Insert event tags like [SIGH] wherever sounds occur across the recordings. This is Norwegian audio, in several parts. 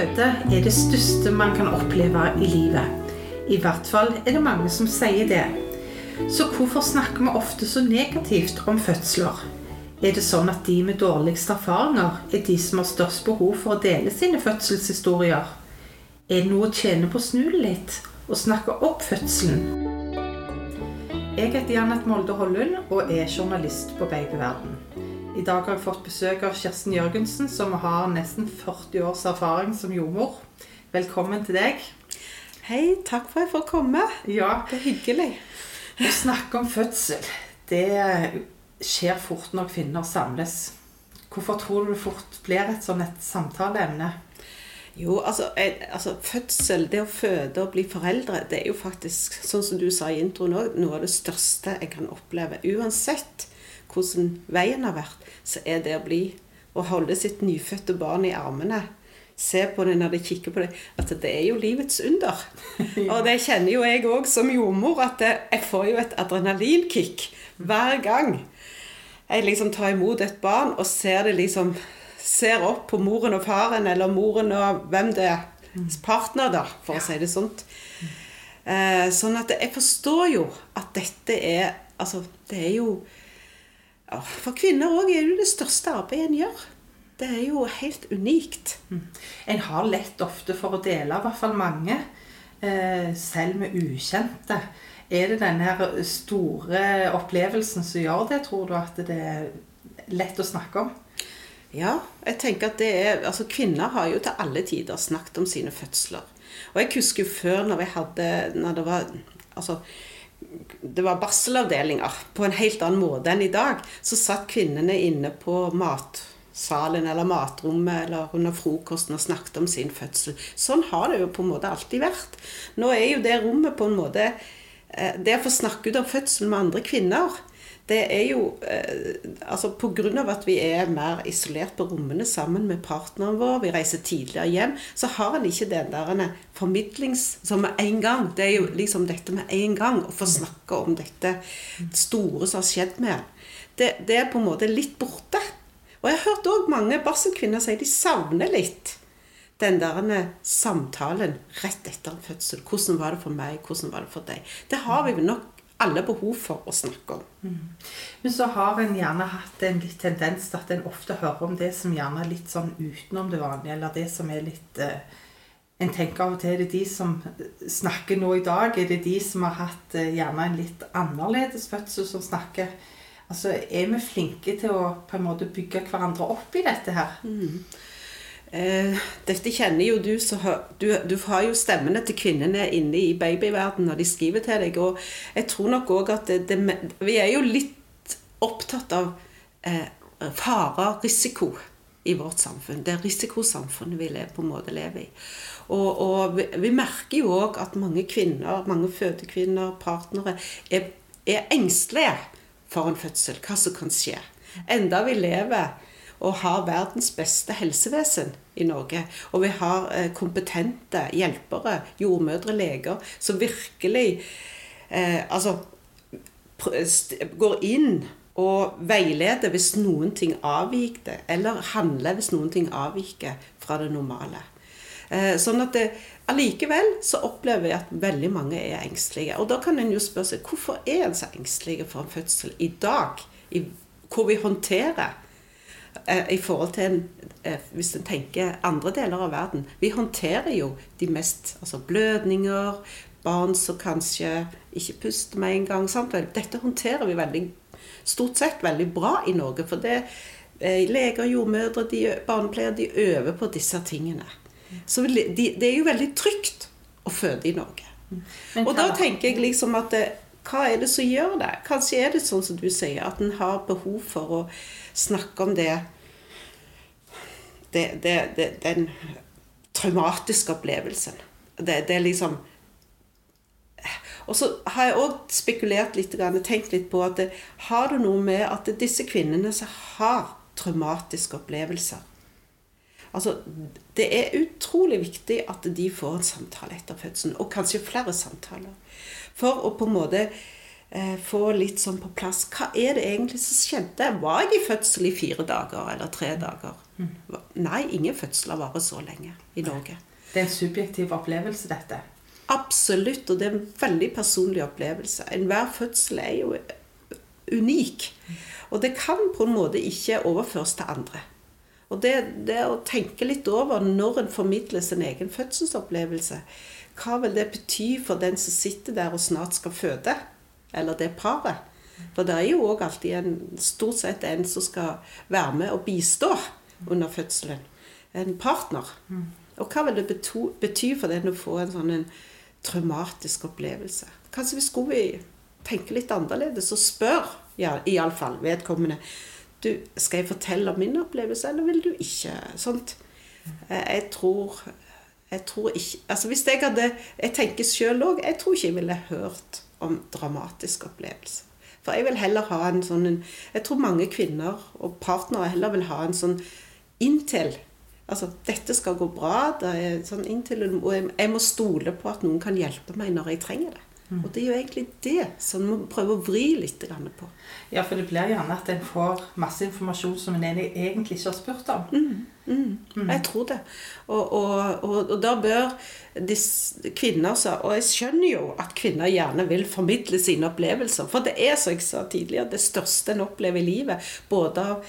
føde er det største man kan oppleve i livet. I hvert fall er det mange som sier det. Så hvorfor snakker vi ofte så negativt om fødsler? Er det sånn at de med dårligst erfaringer er de som har størst behov for å dele sine fødselshistorier? Er det noe å tjene på å snu det litt og snakke opp fødselen? Jeg heter Janet Molde Hollund og er journalist på Babyverden. I dag har jeg fått besøk av Kirsten Jørgensen, som har nesten 40 års erfaring som jordmor. Velkommen til deg. Hei, takk for at jeg får komme. Ja, Det er hyggelig. Å snakke om fødsel, det skjer fort når kvinner samles. Hvorfor tror du det fort blir et sånn et samtaleemne? Jo, altså, altså, Fødsel, det å føde og bli foreldre, det er jo faktisk, sånn som du sa i introen òg, noe av det største jeg kan oppleve. Uansett hvordan veien har vært, så er det å bli å holde sitt nyfødte barn i armene Se på det når de kikker på det, at det er jo livets under. [LAUGHS] Og det kjenner jo jeg òg som jordmor, at det, jeg får jo et adrenalinkick hver gang jeg liksom tar imot et barn og ser det liksom Ser opp på moren og faren, eller moren og hvem det er. Partner, da, for å si det sånt. Eh, sånn at jeg forstår jo at dette er Altså, det er jo ja, For kvinner òg er det det største arbeidet en gjør. Det er jo helt unikt. En har lett ofte for å dele, i hvert fall mange, eh, selv med ukjente. Er det denne store opplevelsen som gjør det, tror du, at det er lett å snakke om? Ja, jeg tenker at det er Altså, kvinner har jo til alle tider snakket om sine fødsler. Og jeg husker jo før når vi hadde Når det var Altså det var barselavdelinger på en helt annen måte enn i dag. Så satt kvinnene inne på matsalen eller matrommet eller under frokosten og snakket om sin fødsel. Sånn har det jo på en måte alltid vært. Nå er jo det rommet på en måte eh, Det å få snakke ut om fødselen med andre kvinner, det er jo eh, altså Pga. at vi er mer isolert på rommene sammen med partneren vår, vi reiser tidligere hjem, så har en ikke den der formidlings... Som med en gang. Det er jo liksom dette med en gang. Å få snakke om dette store som har skjedd med en. Det, det er på en måte litt borte. Og jeg har hørt òg mange barselkvinner si de savner litt den der samtalen rett etter en fødsel. Hvordan var det for meg? Hvordan var det for deg? Det har vi nok alle behov for å snakke om. Men så har en gjerne hatt en litt tendens til at en ofte hører om det som gjerne er litt sånn utenom det vanlige, eller det som er litt eh, En tenker av og til er det de som snakker nå i dag, er det de som har hatt eh, gjerne en litt annerledes fødsel, som snakker Altså, Er vi flinke til å på en måte bygge hverandre opp i dette her? Eh, dette kjenner jo du, så du, du har jo stemmene til kvinnene inne i babyverden når de skriver til deg. Og jeg tror nok òg at det, det, vi er jo litt opptatt av eh, farer, risiko i vårt samfunn. Det er risikosamfunnet vi lever, på en måte lever i. Og, og vi, vi merker jo òg at mange kvinner, mange fødekvinner, partnere, er, er engstelige for en fødsel. Hva som kan skje. Enda vi lever og har verdens beste helsevesen i Norge. Og vi har eh, kompetente hjelpere, jordmødre, leger, som virkelig eh, altså, går inn og veileder hvis noen ting avviker, eller handler hvis noen ting avviker fra det normale. Eh, Sånn at det, allikevel så opplever jeg at veldig mange er engstelige. Og da kan en jo spørre seg hvorfor er en så engstelige for en fødsel i dag, i, hvor vi håndterer i forhold til en, eh, hvis en tenker andre deler av verden. Vi håndterer jo de mest altså blødninger, barn som kanskje ikke puster med en gang. Sant? Dette håndterer vi veldig, stort sett veldig bra i Norge. For det, eh, leger, jordmødre, de, barnepleiere, de øver på disse tingene. Så de, det er jo veldig trygt å føde i Norge. Og da tenker jeg liksom at det, hva er det som gjør det? Kanskje er det sånn som du sier, at en har behov for å snakke om det, det, det, det Den traumatiske opplevelsen. Det, er liksom Og så har jeg òg spekulert litt, tenkt litt på at det, har det noe med at disse kvinnene som har traumatiske opplevelser Altså, Det er utrolig viktig at de får en samtale etter fødselen, og kanskje flere samtaler. For å på en måte eh, få litt sånn på plass Hva er det egentlig som skjedde? Var jeg i fødsel i fire dager eller tre dager? Nei, ingen fødsler varer så lenge i Norge. Det er en subjektiv opplevelse, dette. Absolutt, og det er en veldig personlig opplevelse. Enhver fødsel er jo unik. Og det kan på en måte ikke overføres til andre. Og det, det å tenke litt over når en formidler sin egen fødselsopplevelse Hva vil det bety for den som sitter der og snart skal føde? Eller det paret? For det er jo òg alltid en, stort sett en som skal være med og bistå under fødselen. En partner. Og hva vil det bety for den å få en sånn en traumatisk opplevelse? Kanskje vi skulle tenke litt annerledes og spørre, ja, iallfall vedkommende du, Skal jeg fortelle om min opplevelse, eller vil du ikke? Sånt. Jeg tror jeg tror ikke altså hvis Jeg hadde, jeg tenker selv òg Jeg tror ikke jeg ville hørt om dramatisk opplevelse. For jeg vil heller ha en sånn Jeg tror mange kvinner og partnere heller vil ha en sånn inntil Altså, dette skal gå bra. Det er sånn inntil, og jeg må stole på at noen kan hjelpe meg når jeg trenger det. Mm. Og det er jo egentlig det som vi prøver å vri litt på. Ja, for det blir gjerne at en får masse informasjon som en egentlig ikke har spurt om. Mm, mm. Jeg tror det. Og, og, og, og da bør kvinner Og jeg skjønner jo at kvinner gjerne vil formidle sine opplevelser. For det er, som jeg sa tidligere, det største en opplever i livet. Både av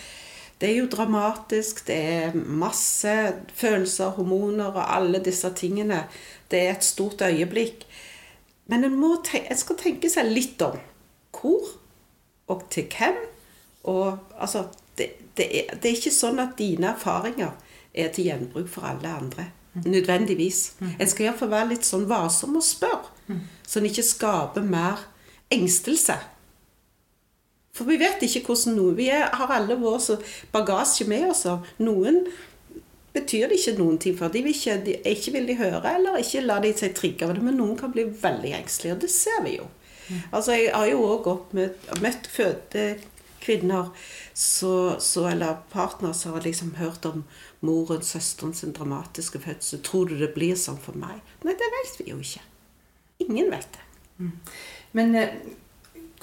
det er jo dramatisk. Det er masse følelser, hormoner og alle disse tingene. Det er et stort øyeblikk. Men en, må en skal tenke seg litt om hvor og til hvem. Og altså det, er, det, er, ikke sånn at dine erfaringer er til gjenbruk for alle andre. Nødvendigvis. En skal iallfall være litt sånn varsom og spørre, så en ikke skaper mer engstelse. For vi vet ikke hvordan noe Vi er, har alle vår bagasje med oss. Noen betyr det ikke noen ting for. De vil ikke, de, ikke vil de høre, eller ikke la de seg trigge av det. Men noen kan bli veldig engstelige, og det ser vi jo. Altså, Jeg har jo òg møtt fødte kvinner så, så, eller partner som har liksom hørt om moren, søsteren sin dramatiske fødsel. Tror du det blir sånn for meg? Nei, det vet vi jo ikke. Ingen vet det. Mm. Men eh,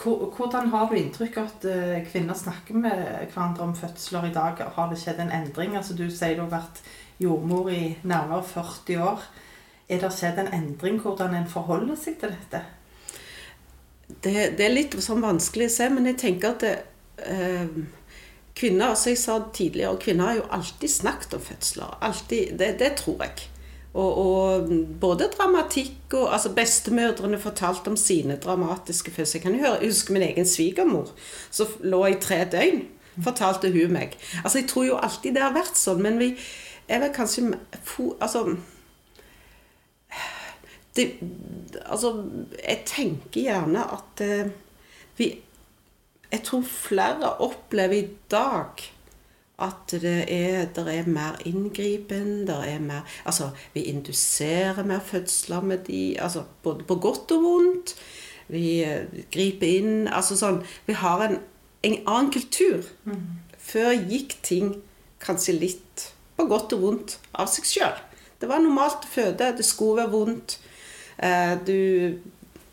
hvordan har du inntrykk av at eh, kvinner snakker med hverandre om fødsler i dag? Har det skjedd en endring? Altså, du sier du har vært jordmor i nærmere 40 år. Er det skjedd en endring hvordan en forholder seg til dette? Det, det er litt sånn vanskelig å se, men jeg tenker at det, eh, kvinner, som jeg sa tidligere, kvinner har jo alltid snakket om fødsler. Alltid, det, det tror jeg. Og, og, både dramatikk og altså Bestemødrene fortalte om sine dramatiske fødsler. Jeg kan jo huske min egen svigermor som lå i tre døgn. Fortalte hun meg. Altså Jeg tror jo alltid det har vært sånn, men vi er vel kanskje Altså det, Altså Jeg tenker gjerne at eh, vi Jeg tror flere opplever i dag at det er, det er mer inngripen, det er mer Altså, vi induserer mer fødsler med de altså Både på godt og vondt. Vi eh, griper inn Altså sånn Vi har en, en annen kultur. Mm. Før gikk ting kanskje litt på godt og vondt av seg sjøl. Det var normalt å føde. Det skulle være vondt. Eh, du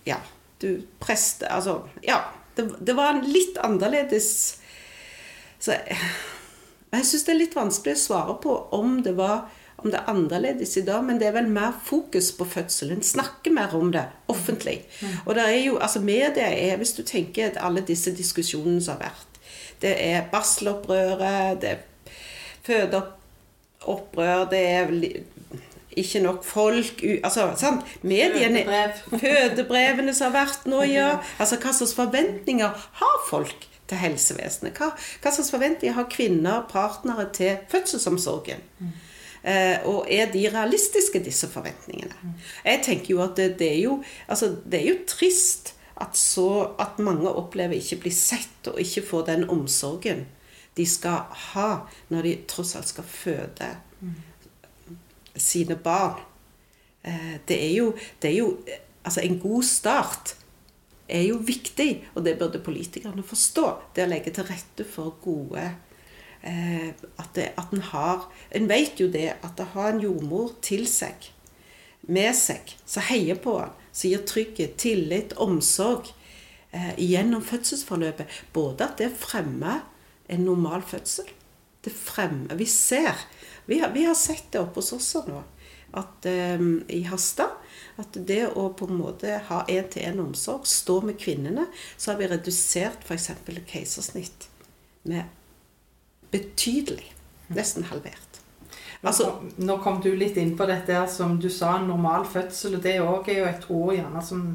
Ja. Du preste Altså, ja. Det, det var litt annerledes Så jeg syns det er litt vanskelig å svare på om det, var, om det er annerledes i dag, men det er vel mer fokus på fødselen. Snakke mer om det offentlig. Mm. Og det er jo, altså media er, hvis du tenker at alle disse diskusjonene som har vært Det er barselopprøret, det er fødeopprør, det er ikke nok folk altså, sant? Mediene, Fødebrev. [LAUGHS] Fødebrevene som har vært nå, ja. Altså, hva slags forventninger har folk? til helsevesenet? Hva, hva, slags forventninger har kvinner, partnere, til fødselsomsorgen? Mm. Eh, og er de realistiske, disse forventningene? Mm. Jeg tenker jo at det, det, er, jo, altså, det er jo trist at, så, at mange opplever ikke bli sett og ikke få den omsorgen de skal ha når de tross alt skal føde mm. Sine barn. Eh, det er jo, det er jo altså en god start er jo viktig, og det burde politikerne forstå. Det å legge til rette for gode eh, At, det, at en har En vet jo det at å ha en jordmor til seg, med seg, som heier på han, som gir trygghet, tillit, omsorg eh, gjennom fødselsforløpet. Både at det fremmer en normal fødsel. Det fremmer Vi ser Vi har, vi har sett det oppe hos oss nå, at um, i Hasta. at det å på en måte ha én-til-én-omsorg, stå med kvinnene, så har vi redusert f.eks. keisersnitt med betydelig. Nesten halvert. Altså, nå kom du litt inn på dette som du sa, normal fødsel. og Det òg er jo et ord gjerne som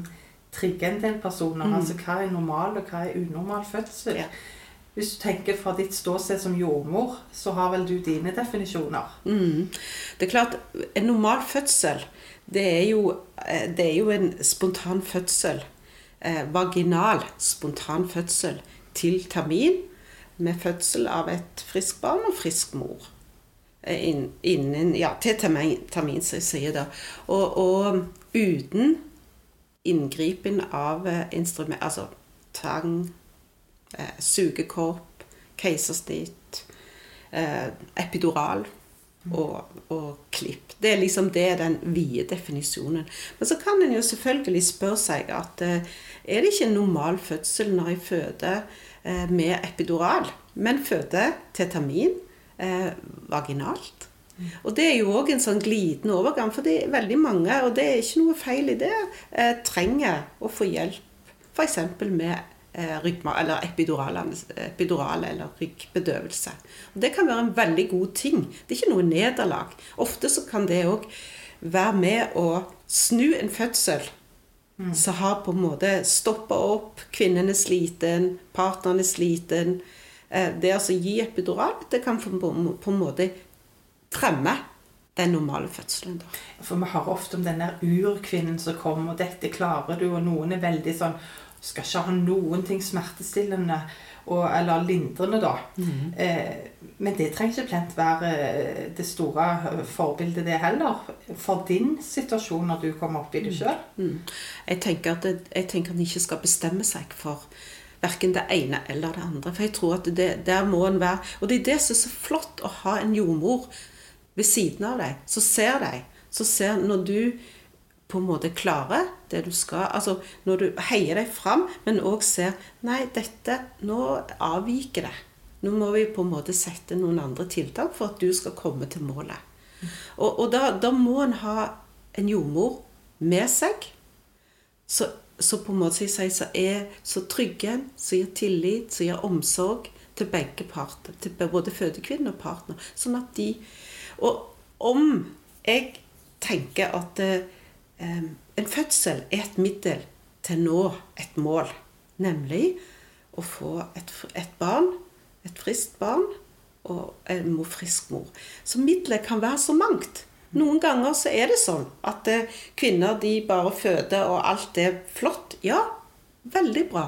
trigger en del personer. Mm. Altså hva er normal, og hva er unormal fødsel? Ja. Hvis du tenker fra ditt ståsted som jordmor, så har vel du dine definisjoner? Mm. Det er klart, en normal fødsel, det er jo, eh, det er jo en spontan fødsel. Eh, vaginal spontan fødsel til termin med fødsel av et friskt barn og frisk mor. In, Innen, ja, til termin, termin som jeg sier da. Og, og uten inngripen av eh, instrument, altså tang, eh, sugekopp, keisersnitt, eh, epidural og, og klipp. Det er liksom det er den vide definisjonen. Men så kan en jo selvfølgelig spørre seg at eh, er det ikke en normal fødsel når jeg føder eh, med epidural, men føder til termin eh, vaginalt? Og det er jo òg en sånn glidende overgang, for det er veldig mange, og det er ikke noe feil i det, eh, trenger å få hjelp f.eks. med ryggma- eller epidural, epidural eller ryggbedøvelse. Og det kan være en veldig god ting. Det er ikke noe nederlag. Ofte så kan det òg være med å snu en fødsel som har på en måte stoppa opp. Kvinnen er sliten, partneren er sliten. Eh, Det altså gi epidural, det kan på på en måte fremme den normale fødselen. da. For vi hører ofte om den der urkvinnen som kommer, og 'dette klarer du', og noen er veldig sånn skal ikke ha noen ting smertestillende og, eller lindrende, da. Eh, men det trenger ikke plent være eh, det store eh, forbildet, det heller. For din situasjon når du kommer opp i det sjøl. Mm. Jeg tenker at jeg tenker at en ikke skal bestemme seg for verken det ene eller det andre. For jeg tror at det, der må en være Og det er det som er så flott å ha en jordmor ved siden av deg, som ser deg. Så ser når du på en måte klarer det du skal. Altså når du heier deg fram, men òg ser Nei, dette Nå avviker det. Nå må vi på en måte sette noen andre tiltak for at du skal komme til målet. Og, og da, da må en ha en jordmor med seg så, så på en måte sier så er så trygge, som gir tillit, som gir omsorg til begge parter. Til både fødekvinnen og partner. Sånn at de Og om jeg tenker at eh, en fødsel er et middel til å nå et mål, nemlig å få et, et barn, et friskt barn, og en mor, frisk mor. Så middelet kan være så mangt. Noen ganger så er det sånn at eh, kvinner de bare føder, og alt er flott. Ja, veldig bra.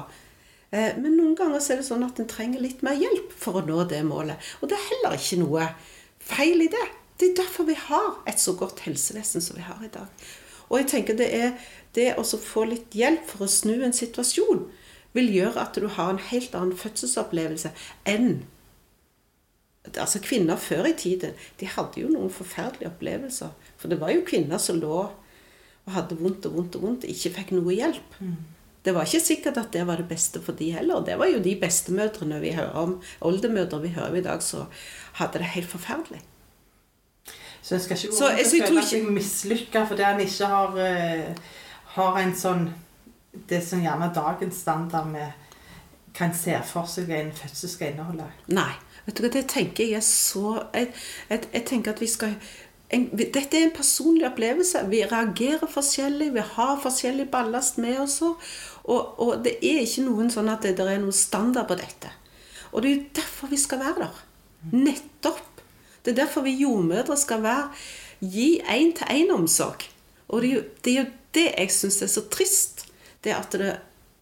Eh, Men noen ganger så er det sånn at en trenger litt mer hjelp for å nå det målet. Og det er heller ikke noe feil i det. Det er derfor vi har et så godt helsevesen som vi har i dag. Og jeg tenker det er det å få litt hjelp for å snu en situasjon vil gjøre at du har en helt annen fødselsopplevelse enn Altså Kvinner før i tiden de hadde jo noen forferdelige opplevelser. For det var jo kvinner som lå og hadde vondt og vondt og vondt, ikke fikk noe hjelp. Det var ikke sikkert at det var det beste for de heller. Det var jo de bestemødrene vi hører om, oldemødre vi hører om i dag, som hadde det helt forferdelig. Så jeg skal ikke gå rundt jeg- og jeg føle seg mislykka fordi han ikke har, uh, har en sånn Det som gjerne dagens standard med hva en ser for seg en fødsel skal inneholde. Nei. Vet du hva, det tenker jeg er så Jeg, jeg, jeg tenker at vi skal en, Dette er en personlig opplevelse. Vi reagerer forskjellig, vi har forskjellig ballast med oss. Og, og det er ikke noen sånn at det, det er noen standard på dette. Og det er jo derfor vi skal være der. Nettopp. Det er derfor vi jordmødre skal være gi én-til-én-omsorg. Og det er, jo, det er jo det jeg syns er så trist. Det at det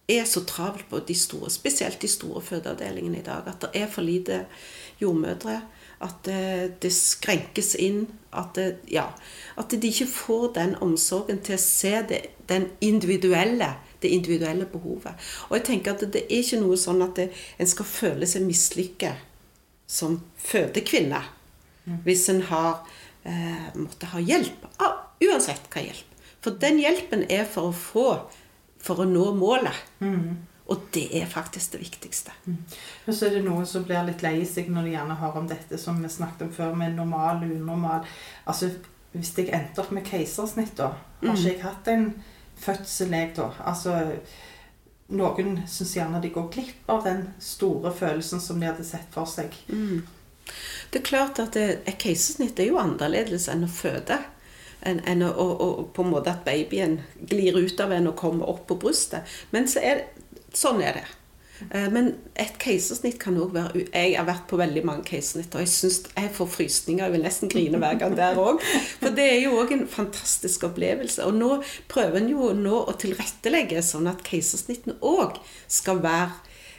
er så travelt på de store, spesielt de store fødeavdelingene i dag. At det er for lite jordmødre. At det, det skrenkes inn. At, det, ja, at de ikke får den omsorgen til å se det, individuelle, det individuelle behovet. Og jeg tenker at det er ikke noe sånn at en skal føle seg mislykket som fødekvinne hvis en har eh, måtte ha hjelp. Ah, Uansett hva hjelp. For den hjelpen er for å få For å nå målet. Og det er faktisk det viktigste. Men så er det noen som blir litt lei seg når de gjerne hører om dette som vi snakket om før, med normal og unormal. Altså, hvis jeg endte opp med keisersnitt, da, har ikke jeg hatt en fødsel, jeg, da? Altså, noen syns gjerne de går glipp av den store følelsen som de hadde sett for seg. Det er klart at et keisersnitt er jo annerledes enn å føde. Enn en, å, å, på en måte at babyen glir ut av en og kommer opp på brystet. Men så er sånn er det. Eh, Men et keisersnitt kan òg være Jeg har vært på veldig mange keisersnitt, og jeg synes jeg får frysninger. Jeg vil nesten grine hver gang der òg. For det er jo òg en fantastisk opplevelse. Og nå prøver en jo nå å tilrettelegge sånn at keisersnittene òg skal være,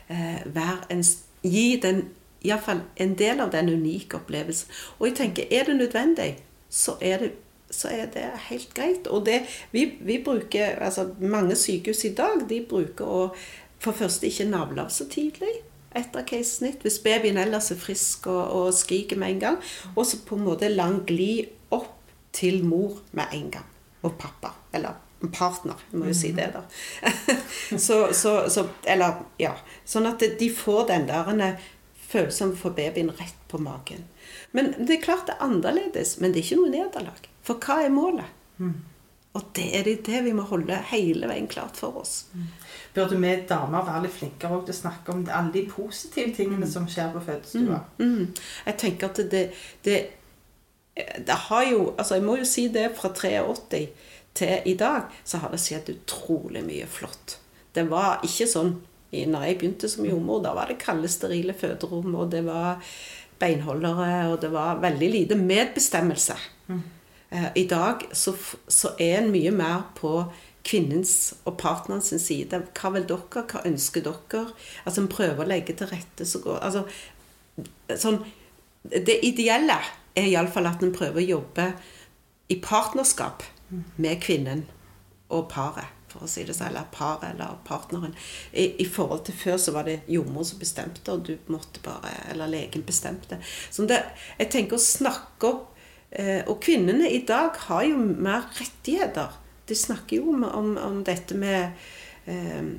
eh, være en, gi den iallfall en del av den unike opplevelsen. Og jeg tenker, er det nødvendig, så er det, så er det helt greit. Og det, vi, vi bruker, altså Mange sykehus i dag de bruker å for første ikke navle av så tidlig etter keisersnitt. Hvis babyen ellers er frisk og, og skriker med en gang. Og så på en måte lang gli opp til mor med en gang. Og pappa. Eller partner, jeg må jo si det, da. [LAUGHS] så, så, så, eller, ja. Sånn at de får den der følelsen for babyen rett på magen. Men det er klart det er annerledes, men det er ikke noe nederlag. For hva er målet? Og det er det, det vi må holde hele veien klart for oss. Burde vi damer være litt flinkere til å snakke om alle de positive tingene som skjer på fødestua? Mm. Jeg tenker at det, det, det har jo Altså, jeg må jo si det fra 83 til i dag, så har det skjedd utrolig mye flott. Det var ikke sånn når jeg begynte som jordmor. Da var det kalde, sterile føderom, og det var beinholdere, og det var veldig lite medbestemmelse. Eh, I dag så, så er en mye mer på kvinnens og partnerens side. Hva vil dere? Hva ønsker dere? Altså En prøver å legge til rette så godt. Altså, sånn, det ideelle er iallfall at en prøver å jobbe i partnerskap med kvinnen og paret. For å si det sånn, eller paret eller partneren. I, I forhold til før så var det jordmor som bestemte, og du måtte bare Eller legen bestemte. Så det, jeg tenker å snakke opp eh, Og kvinnene i dag har jo mer rettigheter. De snakker jo om, om, om dette med eh,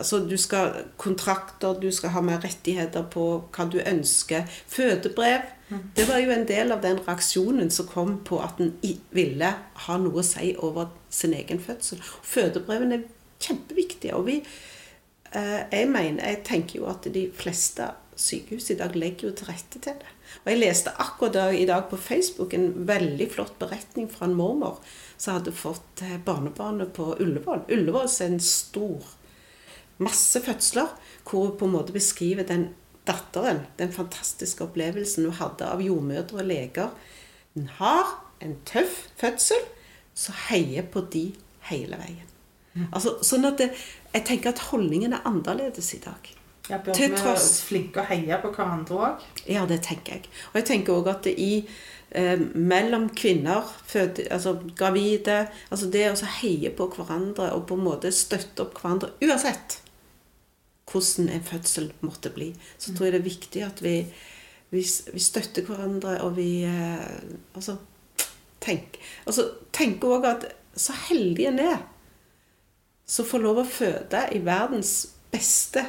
Altså, du skal kontrakter, du skal ha mer rettigheter på hva du ønsker. Fødebrev. Det var jo en del av den reaksjonen som kom på at en ville ha noe å si over sin egen fødsel. Fødebrevene er kjempeviktige. Og vi eh, Jeg mener, jeg tenker jo at de fleste sykehus i dag legger jo til rette til det. Og jeg leste akkurat i dag på Facebook en veldig flott beretning fra en mormor som hadde fått eh, barnebarnet på Ullevål. Ullevål er en stor masse fødsler, hvor hun på en måte beskriver den datteren, den fantastiske opplevelsen hun hadde av jordmødre og leger. Hun har en tøff fødsel, så heier på de hele veien. Altså, sånn at det, Jeg tenker at holdningen er annerledes i dag. Ja, Bør vi være flinke å heie på hverandre òg? Ja, det tenker jeg. Og jeg tenker òg at det i eh, mellom kvinner, føde, altså gravide altså Det å heie på hverandre og på en måte støtte opp hverandre uansett hvordan en fødsel måtte bli, så tror jeg det er viktig at vi, vi, vi støtter hverandre, og vi eh, altså, tenk, altså, tenker òg at så heldig en er som får lov å føde i verdens beste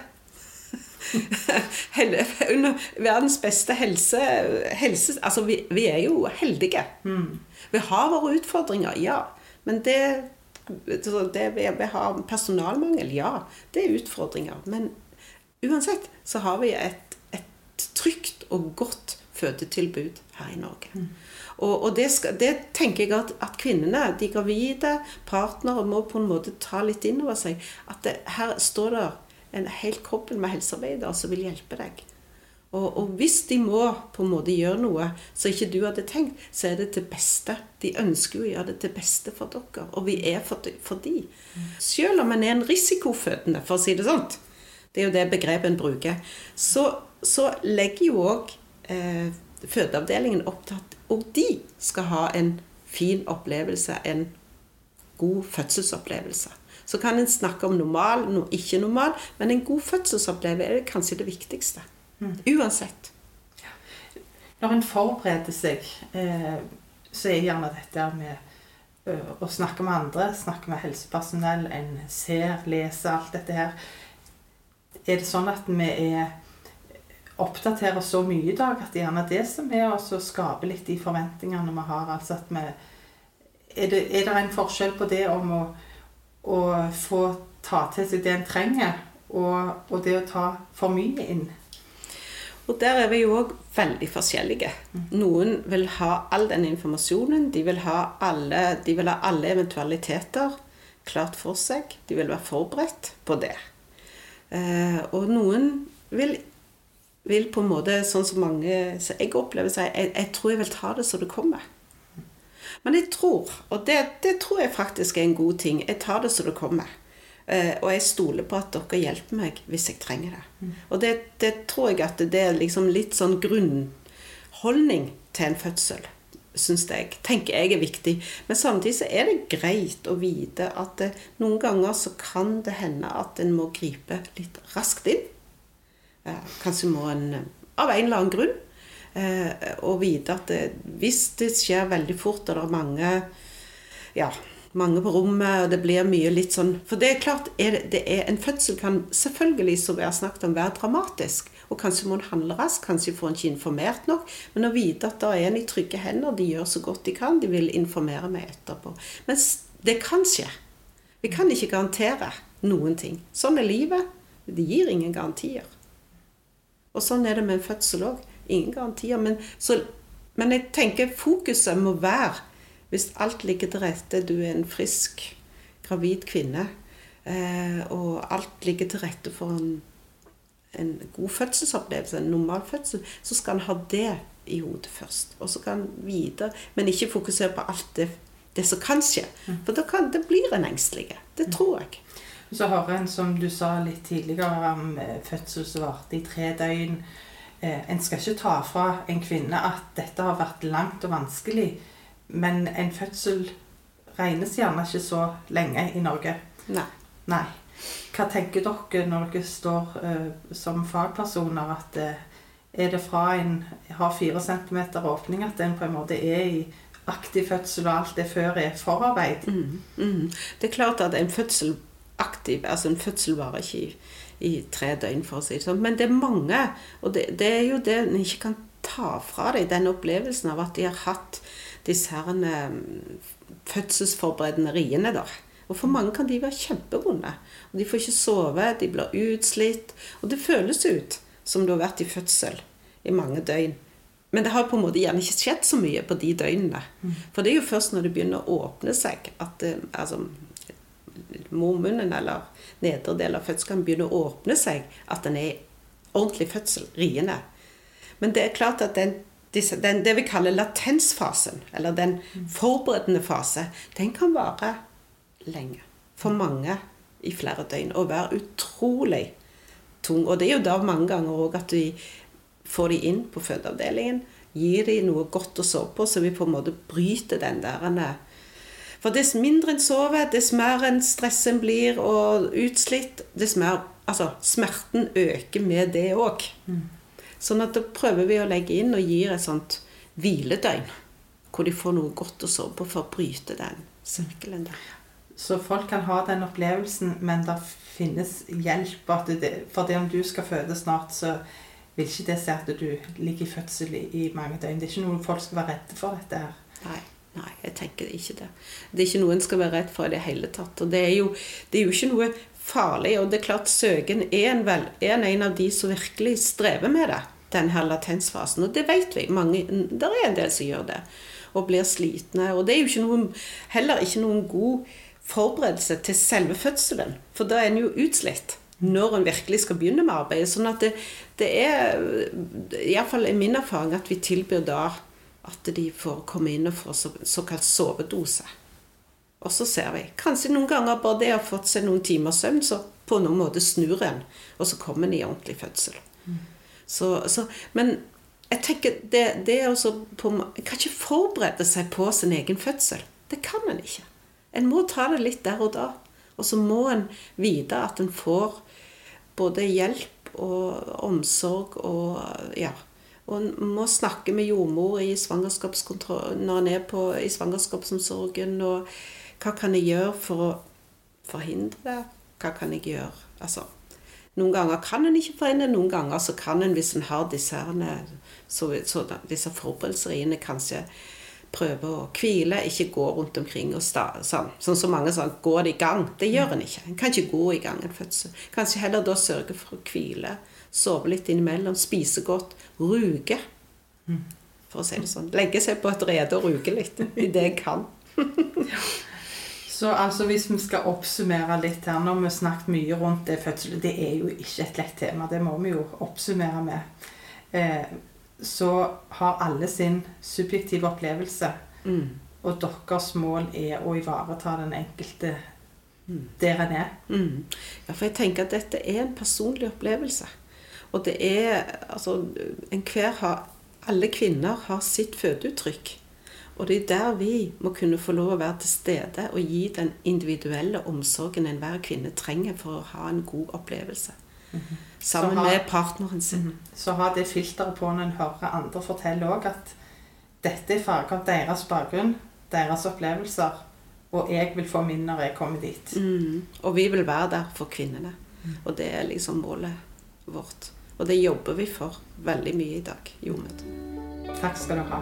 [LAUGHS] under verdens beste helse, helse Altså, vi, vi er jo heldige. Vi har våre utfordringer, ja. Men det, det vi, vi har personalmangel, ja. Det er utfordringer. Men uansett så har vi et, et trygt og godt fødetilbud her i Norge. Og, og det, skal, det tenker jeg at, at kvinnene, de gravide, partnere, må på en måte ta litt inn over seg. At det, her står det en hel kobbel med helsearbeidere som vil hjelpe deg. Og, og hvis de må på en måte gjøre noe som ikke du hadde tenkt, så er det til beste. De ønsker jo å gjøre det til beste for dere, og vi er for, de- for de. Selv om en er en risikofødende, for å si det sånn, det er jo det begrepet en bruker, så, så legger jo òg eh, fødeavdelingen opptatt og de skal ha en fin opplevelse, en god fødselsopplevelse. Så kan en snakke om normal, no, ikke normal, men en god fødselsopplevelse er kanskje det viktigste. Uansett. Når en forbereder seg, eh, så er gjerne dette med øh, å snakke med andre, snakke med helsepersonell, en ser, leser alt dette her Er det sånn at vi er oppdaterer så mye i dag at det gjerne er det som er å skape litt de forventningene vi har? Altså at vi er det, er det en forskjell på det om å, å få ta til seg det en trenger, og, og det å ta for mye inn? Og der er vi jo òg veldig forskjellige. Noen vil ha all den informasjonen. De vil ha alle, de vil ha alle eventualiteter klart for seg. De vil være forberedt på det. Eh, og noen vil, vil, på en måte, sånn som mange så Jeg opplever seg jeg, jeg tror jeg vil ta det så det kommer. Men jeg tror, og det, det tror jeg faktisk er en god ting, jeg tar det så det kommer. Eh, og jeg stoler på at dere hjelper meg hvis jeg trenger det. Mm. Og det, det, tror jeg at det er liksom litt sånn grunnholdning til en fødsel. Syns jeg, tenker jeg er viktig. Men samtidig så er det greit å vite at det, noen ganger så kan det hende at en må gripe litt raskt inn. Eh, kanskje må en av en eller annen grunn. Eh, og vite at det, hvis det skjer veldig fort, og det er mange ja, mange på rommet, og det blir mye litt sånn For det er klart, er det er, en fødsel kan selvfølgelig, som vi har snakket om, være dramatisk. Og kanskje må en handle raskt, kanskje får en ikke informert nok. Men å vite at det er en i trygge hender, de gjør så godt de kan, de vil informere meg etterpå. Men det kan skje. Vi kan ikke garantere noen ting. Sånn er livet. Det gir ingen garantier. Og sånn er det med en fødsel òg. Ingen garantier. Men, så, men jeg tenker fokuset må være hvis alt ligger til rette, du er en frisk, gravid kvinne, eh, og alt ligger til rette for en, en god fødselsopplevelse, en normal fødsel, så skal en ha det i hodet først. Og så kan en videre, men ikke fokusere på alt det, det som kan skje. Mm. For da kan, det blir en engstelig. Det mm. tror jeg. Så hører en, som du sa litt tidligere, om eh, fødsel som varte i tre døgn. Eh, en skal ikke ta fra en kvinne at dette har vært langt og vanskelig. Men en fødsel regnes gjerne ikke så lenge i Norge. Nei. Nei. Hva tenker dere når dere står uh, som fagpersoner at uh, er det fra en har fire centimeter åpning at en på en måte er i aktiv fødsel, og alt det før er forarbeid? Mm, mm. Det er klart at en fødsel aktiv, altså en fødsel varer ikke i, i, tre døgn, for å si det sånn. Men det er mange, og det, det er jo det en ikke kan ta fra deg, den opplevelsen av at de har hatt disse her eh, fødselsforberedende riene. da. Og for mange kan de være kjempevonde. Og De får ikke sove, de blir utslitt. Og det føles ut som du har vært i fødsel i mange døgn. Men det har på en måte gjerne ikke skjedd så mye på de døgnene. Mm. For det er jo først når det begynner å åpne seg, at det, eh, altså, mormunnen eller nedre del av fødselen begynner å åpne seg, at den er ordentlig fødsel, riende. Men det er klart at den den, det vi kaller latensfasen, eller den forberedende fase, den kan vare lenge. For mange i flere døgn. Og være utrolig tung. Og det er jo da mange ganger òg at vi får de inn på fødeavdelingen. Gir de noe godt å sove på, så vi på en måte bryter den der For dess mindre en sover, dess mer en stressen blir og utslitt, dess mer Altså, smerten øker med det òg. Mm. Sånn at da prøver vi å legge inn og gir et sånt hviledøgn. Hvor de får noe godt å sove på for å bryte den sirkelen der. Så folk kan ha den opplevelsen, men det finnes hjelp. Det, for det om du skal føde snart, så vil ikke det si at du ligger i fødsel i, i mange døgn. Det er ikke noe folk skal være redde for dette her. Nei. Nei, jeg tenker ikke det. Det er ikke noe en skal være redd for i det hele tatt. Og det er jo, det er jo ikke noe farlig. Og det er klart søken er en, vel, er en av de som virkelig strever med det. Den her latensfasen. Og det vet vi. Mange, det er en del som gjør det. Og blir slitne. Og det er jo ikke noen, heller ikke noen god forberedelse til selve fødselen. For da er en jo utslitt når en virkelig skal begynne med arbeidet. Sånn at det, det er iallfall i min erfaring at vi tilbyr da at de får komme inn og få så, såkalt sovedose. Og så ser vi. Kanskje noen ganger bare det har fått seg noen timers søvn, så på noen måte snur en, og så kommer en i ordentlig fødsel. Mm. Så, så, men jeg tenker det, det er også på, En kan ikke forberede seg på sin egen fødsel. Det kan en ikke. En må ta det litt der og da. Og så må en vite at en får både hjelp og omsorg og ja, og må snakke med jordmor i når en er på, i svangerskapsomsorgen. Og hva kan jeg gjøre for å forhindre det? Hva kan jeg gjøre? Altså, noen ganger kan en ikke forhindre noen ganger så kan en, hvis en har disse, herne, så, så, disse forberedelseriene, kanskje prøve å hvile, ikke gå rundt omkring og sta, sånn. Sånn som mange sa, går det i gang? Det gjør en ikke. En kan ikke gå i gang en fødsel. Kanskje heller da sørge for å hvile, sove litt innimellom, spise godt, ruge. For å si det sånn. Legge seg på et rede og ruge litt i det jeg kan. Så altså hvis vi skal oppsummere litt her Nå har vi snakket mye rundt det fødsel. Det er jo ikke et lett tema. Det må vi jo oppsummere med. Eh, så har alle sin subjektive opplevelse. Mm. Og deres mål er å ivareta den enkelte der en er. Mm. Ja, for jeg tenker at dette er en personlig opplevelse. Og det er altså Enhver har Alle kvinner har sitt fødeuttrykk. Og det er der vi må kunne få lov å være til stede og gi den individuelle omsorgen enhver kvinne trenger for å ha en god opplevelse. Sammen har- med partneren sin. Så har det filteret på når en hører andre fortelle òg at dette er farget av deres bakgrunn, deres opplevelser, og jeg vil få min når jeg kommer dit. Mm. Og vi vil være der for kvinnene. Og det er liksom målet vårt. Og det jobber vi for veldig mye i dag. Jordmødre. Takk skal du ha.